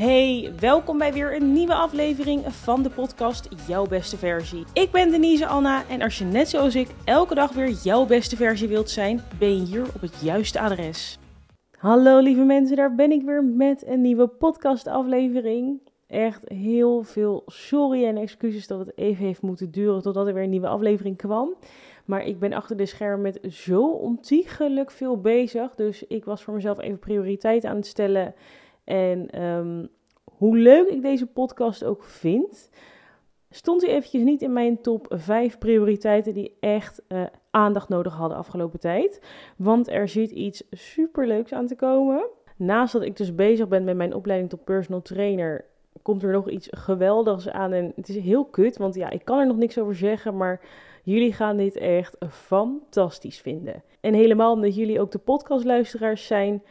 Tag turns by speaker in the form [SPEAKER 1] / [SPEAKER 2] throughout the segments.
[SPEAKER 1] Hey, welkom bij weer een nieuwe aflevering van de podcast Jouw Beste Versie. Ik ben Denise Anna en als je net zoals ik elke dag weer jouw beste versie wilt zijn, ben je hier op het juiste adres. Hallo lieve mensen, daar ben ik weer met een nieuwe podcastaflevering. Echt heel veel sorry en excuses dat het even heeft moeten duren totdat er weer een nieuwe aflevering kwam. Maar ik ben achter de schermen met zo ontiegelijk veel bezig. Dus ik was voor mezelf even prioriteit aan het stellen. En ehm, hoe leuk ik deze podcast ook vind, stond hij eventjes niet in mijn top 5 prioriteiten die echt uh, aandacht nodig hadden afgelopen tijd. Want er zit iets superleuks aan te komen. Naast dat ik dus bezig ben met mijn opleiding tot personal trainer, komt er nog iets geweldigs aan. En het is heel kut, want ja, ik kan er nog niks over zeggen, maar jullie gaan dit echt fantastisch vinden. En helemaal omdat jullie ook de podcastluisteraars zijn.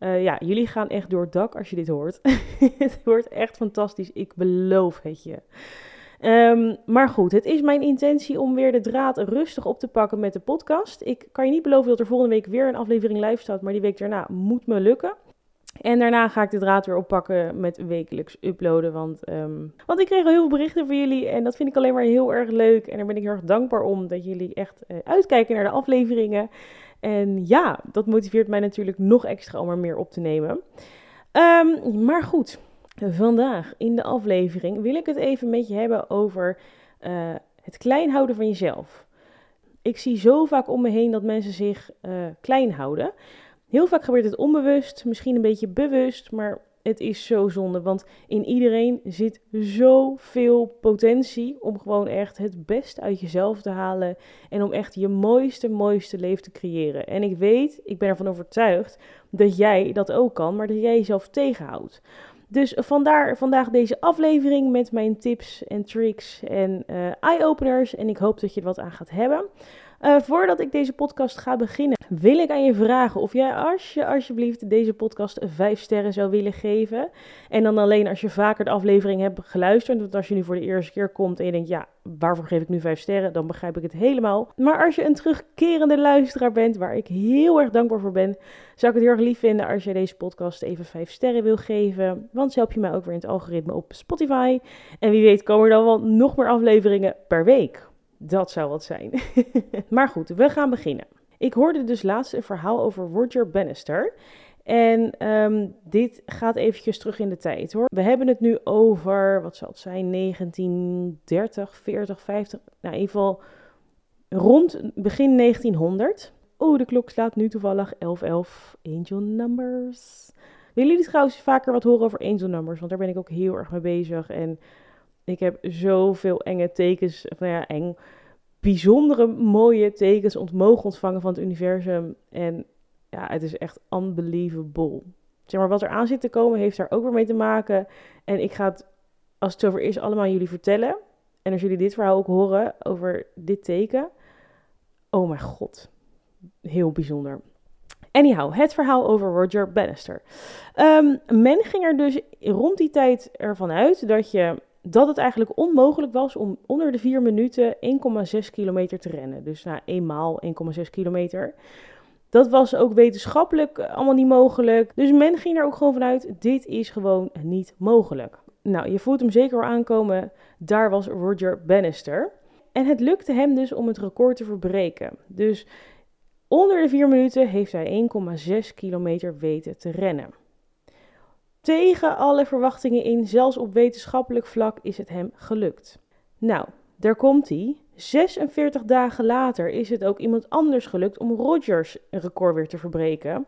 [SPEAKER 1] Uh, ja, jullie gaan echt door het dak als je dit hoort. het wordt echt fantastisch. Ik beloof het je. Um, maar goed, het is mijn intentie om weer de draad rustig op te pakken met de podcast. Ik kan je niet beloven dat er volgende week weer een aflevering live staat, maar die week daarna moet me lukken. En daarna ga ik de draad weer oppakken met wekelijks uploaden. Want, um, want ik kreeg al heel veel berichten van jullie. En dat vind ik alleen maar heel erg leuk. En daar ben ik heel erg dankbaar om dat jullie echt uh, uitkijken naar de afleveringen. En ja, dat motiveert mij natuurlijk nog extra om er meer op te nemen. Um, maar goed, vandaag in de aflevering wil ik het even met je hebben over uh, het klein houden van jezelf. Ik zie zo vaak om me heen dat mensen zich uh, klein houden. Heel vaak gebeurt het onbewust, misschien een beetje bewust, maar het is zo zonde. Want in iedereen zit zoveel potentie om gewoon echt het best uit jezelf te halen. En om echt je mooiste, mooiste leven te creëren. En ik weet, ik ben ervan overtuigd dat jij dat ook kan, maar dat jij jezelf tegenhoudt. Dus vandaar vandaag deze aflevering met mijn tips en tricks en uh, eye-openers. En ik hoop dat je er wat aan gaat hebben. Uh, voordat ik deze podcast ga beginnen, wil ik aan je vragen of jij als je alsjeblieft deze podcast 5 sterren zou willen geven. En dan alleen als je vaker de aflevering hebt geluisterd. Want als je nu voor de eerste keer komt en je denkt, ja, waarvoor geef ik nu 5 sterren? Dan begrijp ik het helemaal. Maar als je een terugkerende luisteraar bent, waar ik heel erg dankbaar voor ben, zou ik het heel erg lief vinden als je deze podcast even 5 sterren wil geven. Want zo help je mij ook weer in het algoritme op Spotify. En wie weet komen er dan wel nog meer afleveringen per week. Dat zou wat zijn. maar goed, we gaan beginnen. Ik hoorde dus laatst een verhaal over Roger Bannister. En um, dit gaat eventjes terug in de tijd hoor. We hebben het nu over, wat zal het zijn, 1930, 40, 50. Nou, in ieder geval rond begin 1900. Oh, de klok slaat nu toevallig 1111 Angel Numbers. Willen jullie trouwens vaker wat horen over Angel Numbers? Want daar ben ik ook heel erg mee bezig. En ik heb zoveel enge tekens, nou ja, eng, bijzondere mooie tekens ontmogen ontvangen van het universum. En ja, het is echt unbelievable. Zeg maar, wat er aan zit te komen heeft daar ook weer mee te maken. En ik ga het, als het zover is, allemaal jullie vertellen. En als jullie dit verhaal ook horen over dit teken. Oh mijn god. Heel bijzonder. Anyhow, het verhaal over Roger Bannister. Um, men ging er dus rond die tijd ervan uit dat je dat het eigenlijk onmogelijk was om onder de 4 minuten 1,6 kilometer te rennen. Dus na nou, eenmaal 1,6 kilometer. Dat was ook wetenschappelijk allemaal niet mogelijk. Dus men ging er ook gewoon vanuit, dit is gewoon niet mogelijk. Nou, je voelt hem zeker aankomen. Daar was Roger Bannister. En het lukte hem dus om het record te verbreken. Dus onder de 4 minuten heeft hij 1,6 kilometer weten te rennen. Tegen alle verwachtingen in, zelfs op wetenschappelijk vlak, is het hem gelukt. Nou, daar komt hij. 46 dagen later is het ook iemand anders gelukt om Rogers record weer te verbreken.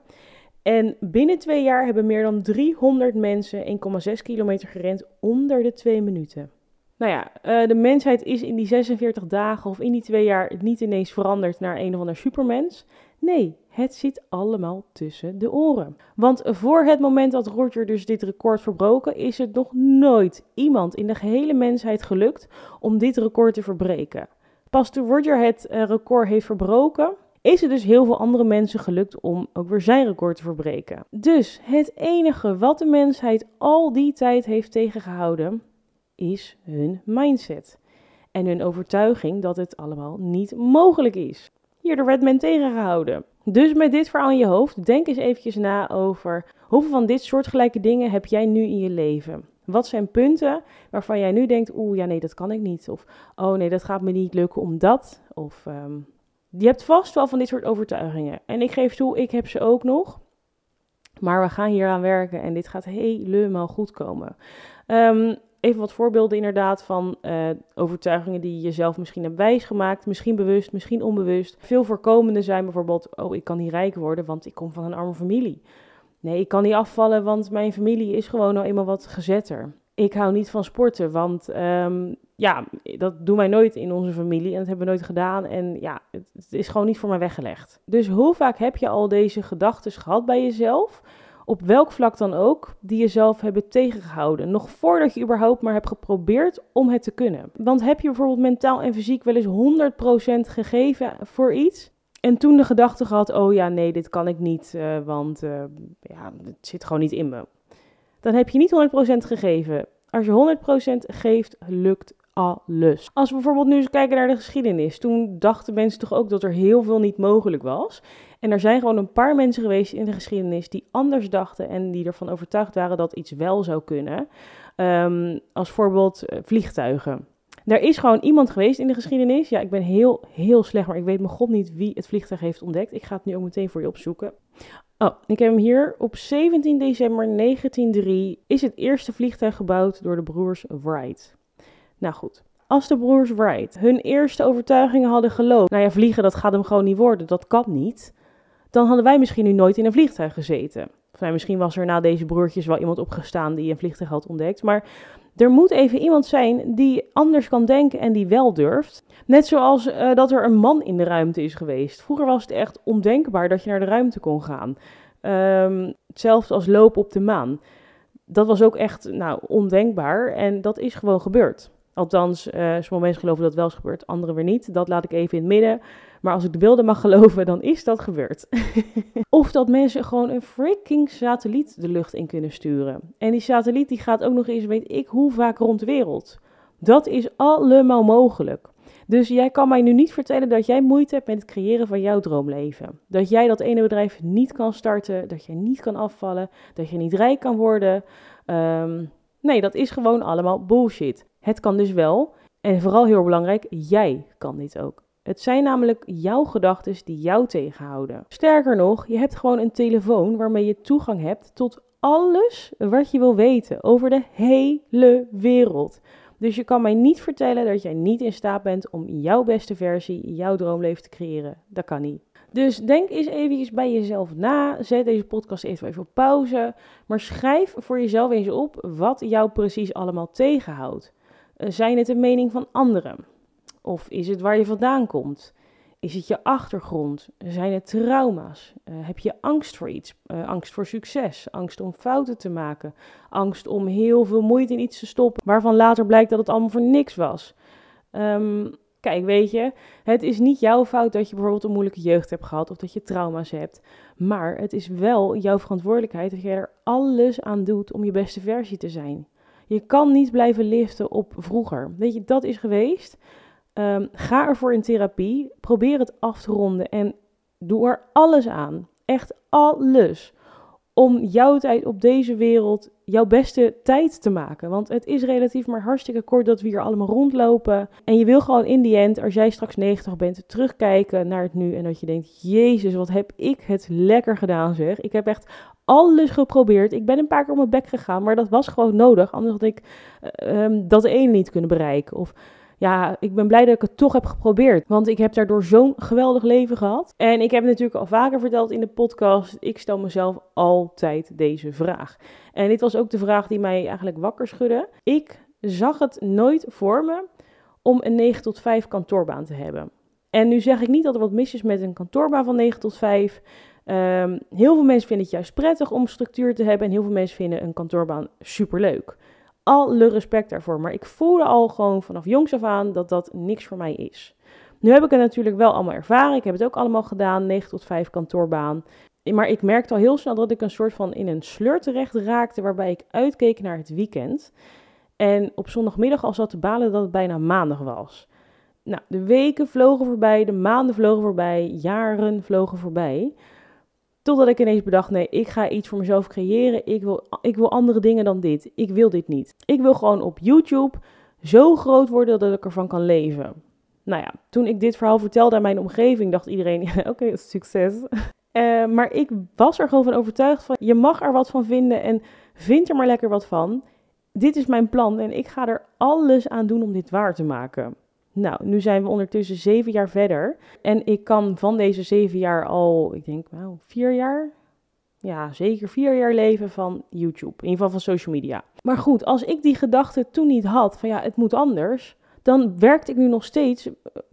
[SPEAKER 1] En binnen twee jaar hebben meer dan 300 mensen 1,6 kilometer gerend onder de twee minuten. Nou ja, uh, de mensheid is in die 46 dagen of in die twee jaar niet ineens veranderd naar een of ander supermens. Nee, het zit allemaal tussen de oren. Want voor het moment dat Roger dus dit record verbroken, is het nog nooit iemand in de gehele mensheid gelukt om dit record te verbreken. Pas toen Roger het uh, record heeft verbroken, is het dus heel veel andere mensen gelukt om ook weer zijn record te verbreken. Dus het enige wat de mensheid al die tijd heeft tegengehouden, is hun mindset. En hun overtuiging dat het allemaal niet mogelijk is. Hierdoor werd men tegengehouden. Dus met dit verhaal in je hoofd, denk eens eventjes na over hoeveel van dit soortgelijke dingen heb jij nu in je leven? Wat zijn punten waarvan jij nu denkt, oeh, ja nee, dat kan ik niet. Of, oh nee, dat gaat me niet lukken omdat. Of, um, je hebt vast wel van dit soort overtuigingen. En ik geef toe, ik heb ze ook nog. Maar we gaan hier aan werken en dit gaat helemaal goed komen. Um, even wat voorbeelden inderdaad van uh, overtuigingen die je jezelf misschien hebt wijsgemaakt. Misschien bewust, misschien onbewust. Veel voorkomende zijn bijvoorbeeld, oh ik kan niet rijk worden, want ik kom van een arme familie. Nee, ik kan niet afvallen, want mijn familie is gewoon nou eenmaal wat gezetter. Ik hou niet van sporten, want um, ja, dat doen wij nooit in onze familie en dat hebben we nooit gedaan. En ja, het, het is gewoon niet voor mij weggelegd. Dus hoe vaak heb je al deze gedachten gehad bij jezelf? Op welk vlak dan ook, die jezelf hebben tegengehouden. Nog voordat je überhaupt maar hebt geprobeerd om het te kunnen. Want heb je bijvoorbeeld mentaal en fysiek wel eens 100% gegeven voor iets? En toen de gedachte gehad, oh ja, nee, dit kan ik niet, uh, want uh, ja, het zit gewoon niet in me. Dan heb je niet 100% gegeven. Als je 100% geeft, lukt Als we bijvoorbeeld nu eens kijken naar de geschiedenis. Toen dachten mensen toch ook dat er heel veel niet mogelijk was. En er zijn gewoon een paar mensen geweest in de geschiedenis die anders dachten en die ervan overtuigd waren dat iets wel zou kunnen. Um, als voorbeeld uh, vliegtuigen. Er is gewoon iemand geweest in de geschiedenis. Ja, ik ben heel, heel slecht, maar ik weet mijn god niet wie het vliegtuig heeft ontdekt. Ik ga het nu ook meteen voor je opzoeken. Oh, ik heb hem hier. Op 17 december 1903 is het eerste vliegtuig gebouwd door de broers Wright. Nou goed, als de broers Wright hun eerste overtuigingen hadden geloofd, nou ja, vliegen dat gaat hem gewoon niet worden, dat kan niet, dan hadden wij misschien nu nooit in een vliegtuig gezeten. Of nou, misschien was er na deze broertjes wel iemand opgestaan die een vliegtuig had ontdekt, maar er moet even iemand zijn die anders kan denken en die wel durft. Net zoals uh, dat er een man in de ruimte is geweest. Vroeger was het echt ondenkbaar dat je naar de ruimte kon gaan. Um, hetzelfde als lopen op de maan. Dat was ook echt nou, ondenkbaar en dat is gewoon gebeurd. Althans, uh, sommige mensen geloven dat wel is gebeurd, anderen weer niet. Dat laat ik even in het midden. Maar als ik de beelden mag geloven, dan is dat gebeurd. of dat mensen gewoon een freaking satelliet de lucht in kunnen sturen. En die satelliet die gaat ook nog eens, weet ik hoe vaak rond de wereld. Dat is allemaal mogelijk. Dus jij kan mij nu niet vertellen dat jij moeite hebt met het creëren van jouw droomleven. Dat jij dat ene bedrijf niet kan starten, dat je niet kan afvallen, dat je niet rijk kan worden. Um, nee, dat is gewoon allemaal bullshit. Het kan dus wel. En vooral heel belangrijk, jij kan dit ook. Het zijn namelijk jouw gedachten die jou tegenhouden. Sterker nog, je hebt gewoon een telefoon waarmee je toegang hebt tot alles wat je wil weten over de hele wereld. Dus je kan mij niet vertellen dat jij niet in staat bent om jouw beste versie, jouw droomleven te creëren. Dat kan niet. Dus denk eens even bij jezelf na. Zet deze podcast even, even op pauze. Maar schrijf voor jezelf eens op wat jou precies allemaal tegenhoudt. Eh, zijn het de mening van anderen? Of is het waar je vandaan komt? Is het je achtergrond? Zijn het trauma's? Uh, heb je angst voor iets? Uh, angst voor succes? Angst om fouten te maken? Angst om heel veel moeite in iets te stoppen, waarvan later blijkt dat het allemaal voor niks was? Um, kijk, weet je, het is niet jouw fout dat je bijvoorbeeld een moeilijke jeugd hebt gehad of dat je trauma's hebt. Maar het is wel jouw verantwoordelijkheid dat je er alles aan doet om je beste versie te zijn. Je kan niet blijven liften op vroeger. Weet je, dat is geweest. Um, ga ervoor in therapie. Probeer het af te ronden en doe er alles aan. Echt alles. Om jouw tijd op deze wereld jouw beste tijd te maken. Want het is relatief maar hartstikke kort dat we hier allemaal rondlopen. En je wil gewoon in die end, als jij straks 90 bent, terugkijken naar het nu. En dat je denkt, jezus, wat heb ik het lekker gedaan zeg. Ik heb echt alles geprobeerd. Ik ben een paar keer op mijn bek gegaan, maar dat was gewoon nodig. Anders had ik uh, um, dat ene niet kunnen bereiken. Of ja, ik ben blij dat ik het toch heb geprobeerd. Want ik heb daardoor zo'n geweldig leven gehad. En ik heb natuurlijk al vaker verteld in de podcast. Ik stel mezelf altijd deze vraag. En dit was ook de vraag die mij eigenlijk wakker schudde. Ik zag het nooit voor me om een 9 tot 5 kantoorbaan te hebben. En nu zeg ik niet dat er wat mis is met een kantoorbaan van 9 tot 5. Um, heel veel mensen vinden het juist prettig om structuur te hebben. En heel veel mensen vinden een kantoorbaan superleuk. Alle respect daarvoor. Maar ik voelde al gewoon vanaf jongs af aan dat dat niks voor mij is. Nu heb ik het natuurlijk wel allemaal ervaren. Ik heb het ook allemaal gedaan. 9 tot 5 kantoorbaan. Maar ik merkte al heel snel dat ik een soort van in een sleur terecht raakte. Waarbij ik uitkeek naar het weekend. En op zondagmiddag al zat te balen dat het bijna maandag was. Nou, de weken vlogen voorbij, de maanden vlogen voorbij, jaren vlogen voorbij. Totdat ik ineens bedacht, nee, ik ga iets voor mezelf creëren. Ik wil, ik wil andere dingen dan dit. Ik wil dit niet. Ik wil gewoon op YouTube zo groot worden dat ik ervan kan leven. Nou ja, toen ik dit verhaal vertelde aan mijn omgeving, dacht iedereen, oké, succes. Uh, maar ik was er gewoon van overtuigd van, je mag er wat van vinden en vind er maar lekker wat van. Dit is mijn plan en ik ga er alles aan doen om dit waar te maken. Nou, nu zijn we ondertussen zeven jaar verder. En ik kan van deze zeven jaar al, ik denk, nou, vier jaar. Ja, zeker vier jaar leven van YouTube. In ieder geval van social media. Maar goed, als ik die gedachte toen niet had, van ja, het moet anders dan werkte ik nu nog steeds eh,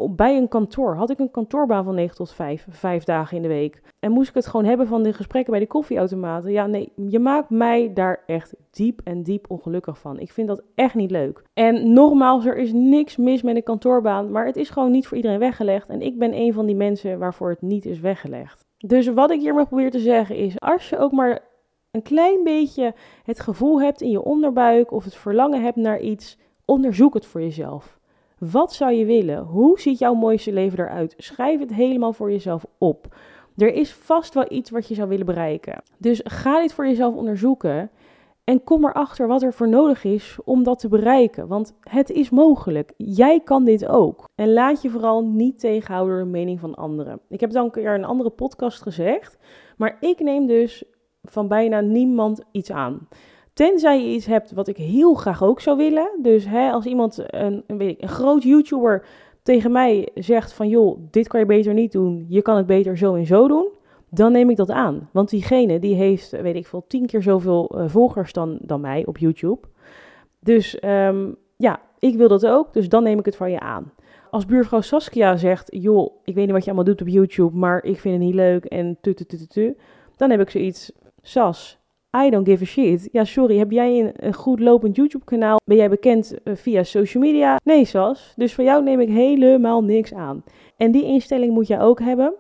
[SPEAKER 1] bij een kantoor. Had ik een kantoorbaan van 9 tot 5, vijf dagen in de week. En moest ik het gewoon hebben van de gesprekken bij de koffieautomaten. Ja, nee, je maakt mij daar echt diep en diep ongelukkig van. Ik vind dat echt niet leuk. En nogmaals, er is niks mis met een kantoorbaan, maar het is gewoon niet voor iedereen weggelegd. En ik ben een van die mensen waarvoor het niet is weggelegd. Dus wat ik hiermee probeer te zeggen is, als je ook maar een klein beetje het gevoel hebt in je onderbuik of het verlangen hebt naar iets, onderzoek het voor jezelf. Wat zou je willen? Hoe ziet jouw mooiste leven eruit? Schrijf het helemaal voor jezelf op. Er is vast wel iets wat je zou willen bereiken. Dus ga dit voor jezelf onderzoeken en kom erachter wat er voor nodig is om dat te bereiken. Want het is mogelijk. Jij kan dit ook. En laat je vooral niet tegenhouden door de mening van anderen. Ik heb een keer in een andere podcast gezegd. Maar ik neem dus van bijna niemand iets aan. Tenzij je iets hebt wat ik heel graag ook zou willen. Dus hè, als iemand, een, weet ik, een groot YouTuber tegen mij zegt van joh, dit kan je beter niet doen, je kan het beter zo en zo doen, dan neem ik dat aan. Want diegene die heeft, weet ik veel, tien keer zoveel uh, volgers dan, dan mij op YouTube. Dus um, ja, ik wil dat ook, dus dan neem ik het van je aan. Als buurvrouw Saskia zegt, joh, ik weet niet wat je allemaal doet op YouTube, maar ik vind het niet leuk en tu, tu, tu, tu, tu dan heb ik zoiets, Sas, I don't give a shit. Ja, sorry, heb jij een, goed lopend YouTube-kanaal? Ben jij bekend uh, via social media? Nee, Sas. Dus voor jou neem ik helemaal niks aan. En die instelling moet jij ook hebben.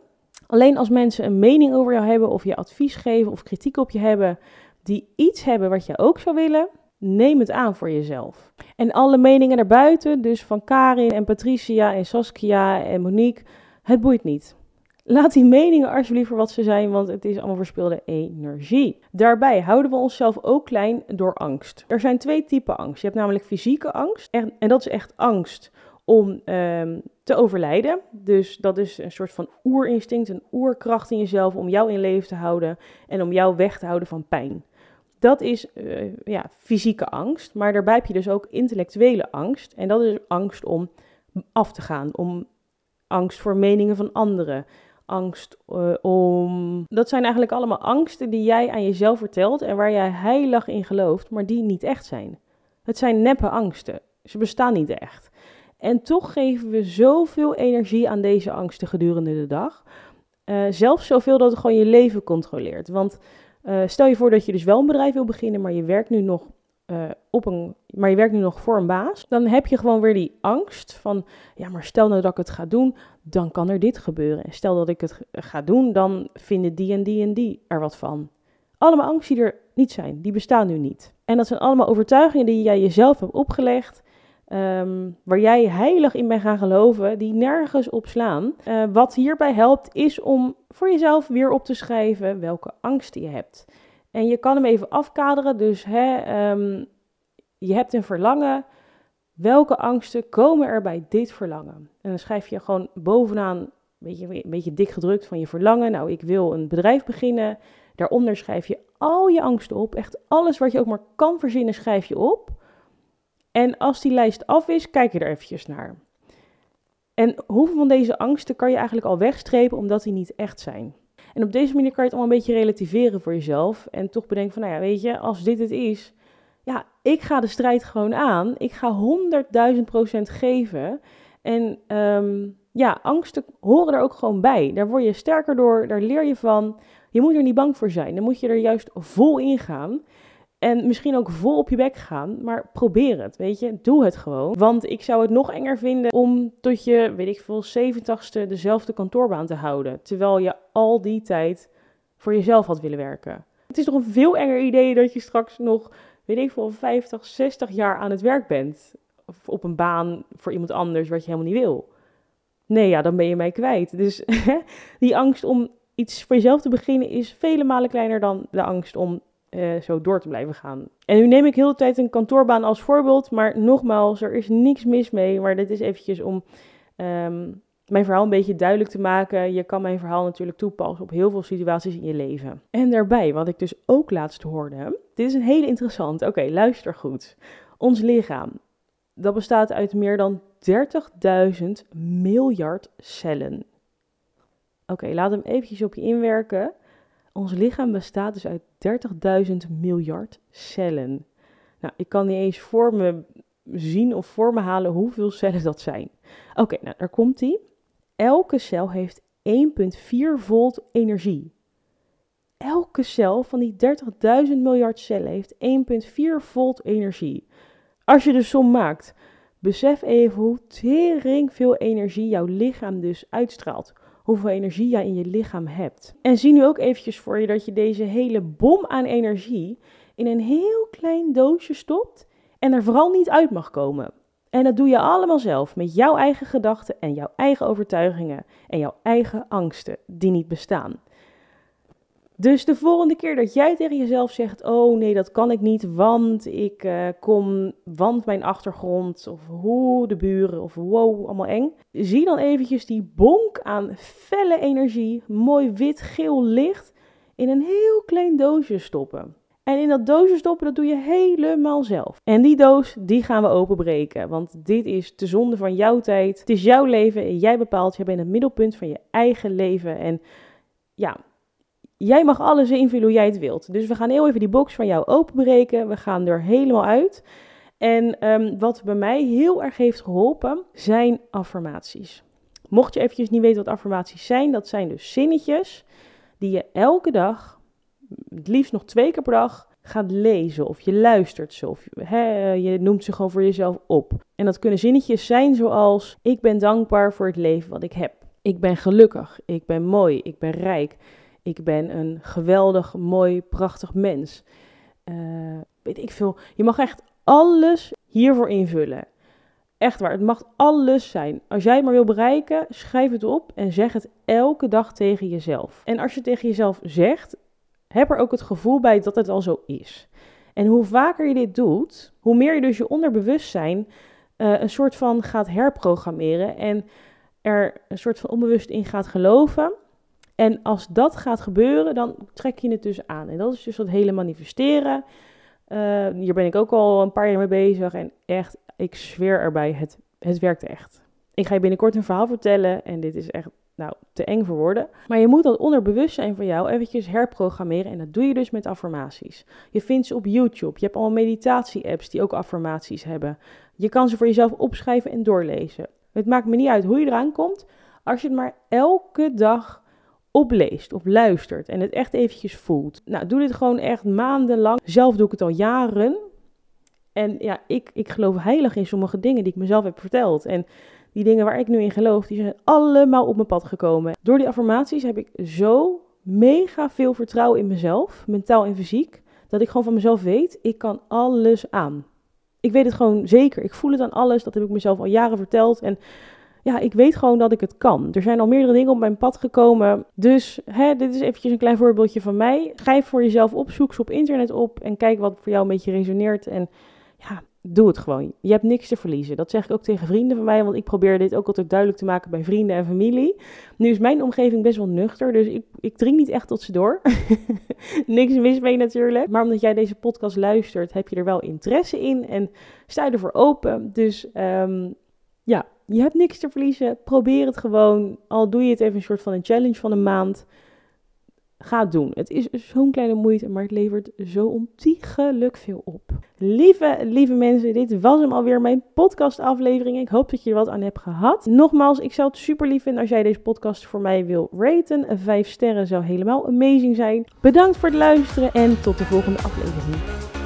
[SPEAKER 1] Alleen als mensen een mening over jou hebben, of je advies geven, of kritiek op je hebben, die iets hebben wat je ook zou willen, neem het aan voor jezelf. En alle meningen daarbuiten, dus van Karin en Patricia en Saskia en Monique, het boeit niet. Laat die meningen alsjeblieft voor wat ze zijn, want het is allemaal verspilde energie. Daarbij houden we onszelf ook klein door angst. Er zijn twee typen angst. Je hebt namelijk fysieke angst. En, dat is echt angst om um, te overlijden. Dus dat is een soort van oerinstinct, een oerkracht in jezelf om jou in leven te houden en om jou weg te houden van pijn. Dat is uh, ja, fysieke angst, maar daarbij heb je dus ook intellectuele angst. En dat is angst om af te gaan, om angst voor meningen van anderen, angst uh, om. Dat zijn eigenlijk allemaal angsten die jij aan jezelf vertelt en waar jij heilig in gelooft, maar die niet echt zijn. Het zijn neppe angsten. Ze bestaan niet echt. En toch geven we zoveel energie aan deze angsten gedurende de dag. Uh, zelfs zoveel dat het gewoon je leven controleert. Want uh, stel je voor dat je dus wel een bedrijf wil beginnen, maar je werkt nu nog uh, op een, maar je werkt nu nog voor een baas, dan heb je gewoon weer die angst van, ja, maar stel nou dat ik het ga doen, dan kan er dit gebeuren. En stel dat ik het ga doen, dan vinden die en die en die er wat van. Allemaal angsten die er niet zijn, die bestaan nu niet. En dat zijn allemaal overtuigingen die jij jezelf hebt opgelegd, um, waar jij heilig in bent gaan geloven, die nergens op slaan. Uh, wat hierbij helpt, is om voor jezelf weer op te schrijven welke angsten je hebt. En je kan hem even afkaderen. Dus hè, um, je hebt een verlangen. Welke angsten komen er bij dit verlangen? En dan schrijf je gewoon bovenaan, een beetje, een beetje dik gedrukt van je verlangen. Nou, ik wil een bedrijf beginnen. Daaronder schrijf je al je angsten op. Echt alles wat je ook maar kan verzinnen, schrijf je op. En als die lijst af is, kijk je er eventjes naar. En hoeveel van deze angsten kan je eigenlijk al wegstrepen omdat die niet echt zijn? En op deze manier kan je het allemaal een beetje relativeren voor jezelf. En toch bedenken van, nou ja, weet je, als dit het is, ja, ik ga de strijd gewoon aan. Ik ga 100.000 procent geven. En um, ja, angsten horen er ook gewoon bij. Daar word je sterker door, daar leer je van. Je moet er niet bang voor zijn. Dan moet je er juist vol in gaan. En misschien ook vol op je bek gaan, maar probeer het, weet je. Doe het gewoon. Want ik zou het nog enger vinden om tot je, weet ik veel, 70ste dezelfde kantoorbaan te houden. Terwijl je al die tijd voor jezelf had willen werken. Het is toch een veel enger idee dat je straks nog, weet ik veel, 50, 60 jaar aan het werk bent. Of op een baan voor iemand anders wat je helemaal niet wil. nee, ja, dan ben je mij kwijt. Dus die angst om iets voor jezelf te beginnen is vele malen kleiner dan de angst om uh, zo door te blijven gaan. En nu neem ik heel de tijd een kantoorbaan als voorbeeld, maar nogmaals, er is niks mis mee. Maar dit is eventjes om um, mijn verhaal een beetje duidelijk te maken. Je kan mijn verhaal natuurlijk toepassen op heel veel situaties in je leven. En daarbij, wat ik dus ook laatst hoorde, dit is een hele interessant. Oké, luister goed. Ons lichaam, dat bestaat uit meer dan 30.000 miljard cellen. Oké, laat hem eventjes op je inwerken. Ons lichaam bestaat dus uit 30.000 miljard cellen. Nou, ik kan niet eens voor me zien of voor me halen hoeveel cellen dat zijn. Oké, nou daar komt hij. Elke cel heeft 1,4 volt energie. Elke cel van die 30.000 miljard cellen heeft 1,4 volt energie. Als je de som maakt, besef even hoe tering veel energie jouw lichaam dus uitstraalt hoeveel energie jij in je lichaam hebt. En zie nu ook eventjes voor je dat je deze hele bom aan energie in een heel klein doosje stopt en er vooral niet uit mag komen. En dat doe je allemaal zelf met jouw eigen gedachten en jouw eigen overtuigingen en jouw eigen angsten die niet bestaan. Dus de volgende keer dat jij tegen jezelf zegt: Oh nee, dat kan ik niet, want ik uh, kom, want mijn achtergrond, of hoe de buren, of wow, allemaal eng. Zie dan eventjes die bonk aan felle energie, mooi wit, geel licht, in een heel klein doosje stoppen. En in dat doosje stoppen, dat doe je helemaal zelf. En die doos, die gaan we openbreken. Want dit is de zonde van jouw tijd. Het is jouw leven en jij bepaalt. Je bent het middelpunt van je eigen leven. En ja, jij mag alles invullen hoe jij het wilt. Dus we gaan heel even die box van jou openbreken. We gaan er helemaal uit. En um, wat bij mij heel erg heeft geholpen, zijn affirmaties. Mocht je eventjes niet weten wat affirmaties zijn, dat zijn dus zinnetjes die je elke dag, het liefst nog twee keer per dag, gaat lezen. Of je luistert ze, of je noemt ze gewoon voor jezelf op. En dat kunnen zinnetjes zijn zoals: Ik ben dankbaar voor het leven wat ik heb. Ik ben gelukkig. Ik ben mooi. Ik ben rijk. Ik ben een geweldig, mooi, prachtig mens. Uh, weet ik veel. Je mag echt alles hiervoor invullen. Echt waar, het mag alles zijn. Als jij het maar wil bereiken, schrijf het op en zeg het elke dag tegen jezelf. En als je tegen jezelf zegt, heb er ook het gevoel bij dat het al zo is. En hoe vaker je dit doet, hoe meer je dus je onderbewustzijn uh, een soort van gaat herprogrammeren en er een soort van onbewust in gaat geloven en als dat gaat gebeuren, dan trek je het dus aan. En dat is dus dat hele manifesteren. Uh, hier ben ik ook al een paar jaar mee bezig. En echt, ik zweer erbij, het, het werkt echt. Ik ga je binnenkort een verhaal vertellen. En dit is echt, nou, te eng voor woorden. Maar je moet dat onderbewustzijn van jou eventjes herprogrammeren. En dat doe je dus met affirmaties. Je vindt ze op YouTube. Je hebt allemaal meditatie-apps die ook affirmaties hebben. Je kan ze voor jezelf opschrijven en doorlezen. Het maakt me niet uit hoe je eraan komt. Als je het maar elke dag opleest of luistert en het echt eventjes voelt. Nou, doe dit gewoon echt maandenlang. Zelf doe ik het al jaren. En ja, ik, ik geloof heilig in sommige dingen die ik mezelf heb verteld. En die dingen waar ik nu in geloof, die zijn allemaal op mijn pad gekomen. Door die affirmaties heb ik zo mega veel vertrouwen in mezelf, mentaal en fysiek, dat ik gewoon van mezelf weet, ik kan alles aan. Ik weet het gewoon zeker. Ik voel het aan alles. Dat heb ik mezelf al jaren verteld. En ja, ik weet gewoon dat ik het kan. Er zijn al meerdere dingen op mijn pad gekomen. Dus hè, dit is eventjes een klein voorbeeldje van mij. Ga voor jezelf op, zoek ze op internet op en kijk wat voor jou een beetje resoneert. En ja, doe het gewoon. Je hebt niks te verliezen. Dat zeg ik ook tegen vrienden van mij, want ik probeer dit ook altijd duidelijk te maken bij vrienden en familie. Nu is mijn omgeving best wel nuchter, dus ik, ik dring niet echt tot ze door. niks mis mee natuurlijk. Maar omdat jij deze podcast luistert, heb je er wel interesse in en sta je ervoor open. Dus um, ja, je hebt niks te verliezen. Probeer het gewoon. Al doe je het even een soort van een challenge van een maand. Ga het doen. Het is zo'n kleine moeite, maar het levert zo ontiegelijk veel op. Lieve, lieve mensen, dit was hem alweer mijn podcastaflevering. Ik hoop dat je er wat aan hebt gehad. Nogmaals, ik zou het super lief vinden als jij deze podcast voor mij wil raten. Vijf sterren zou helemaal amazing zijn. Bedankt voor het luisteren en tot de volgende aflevering.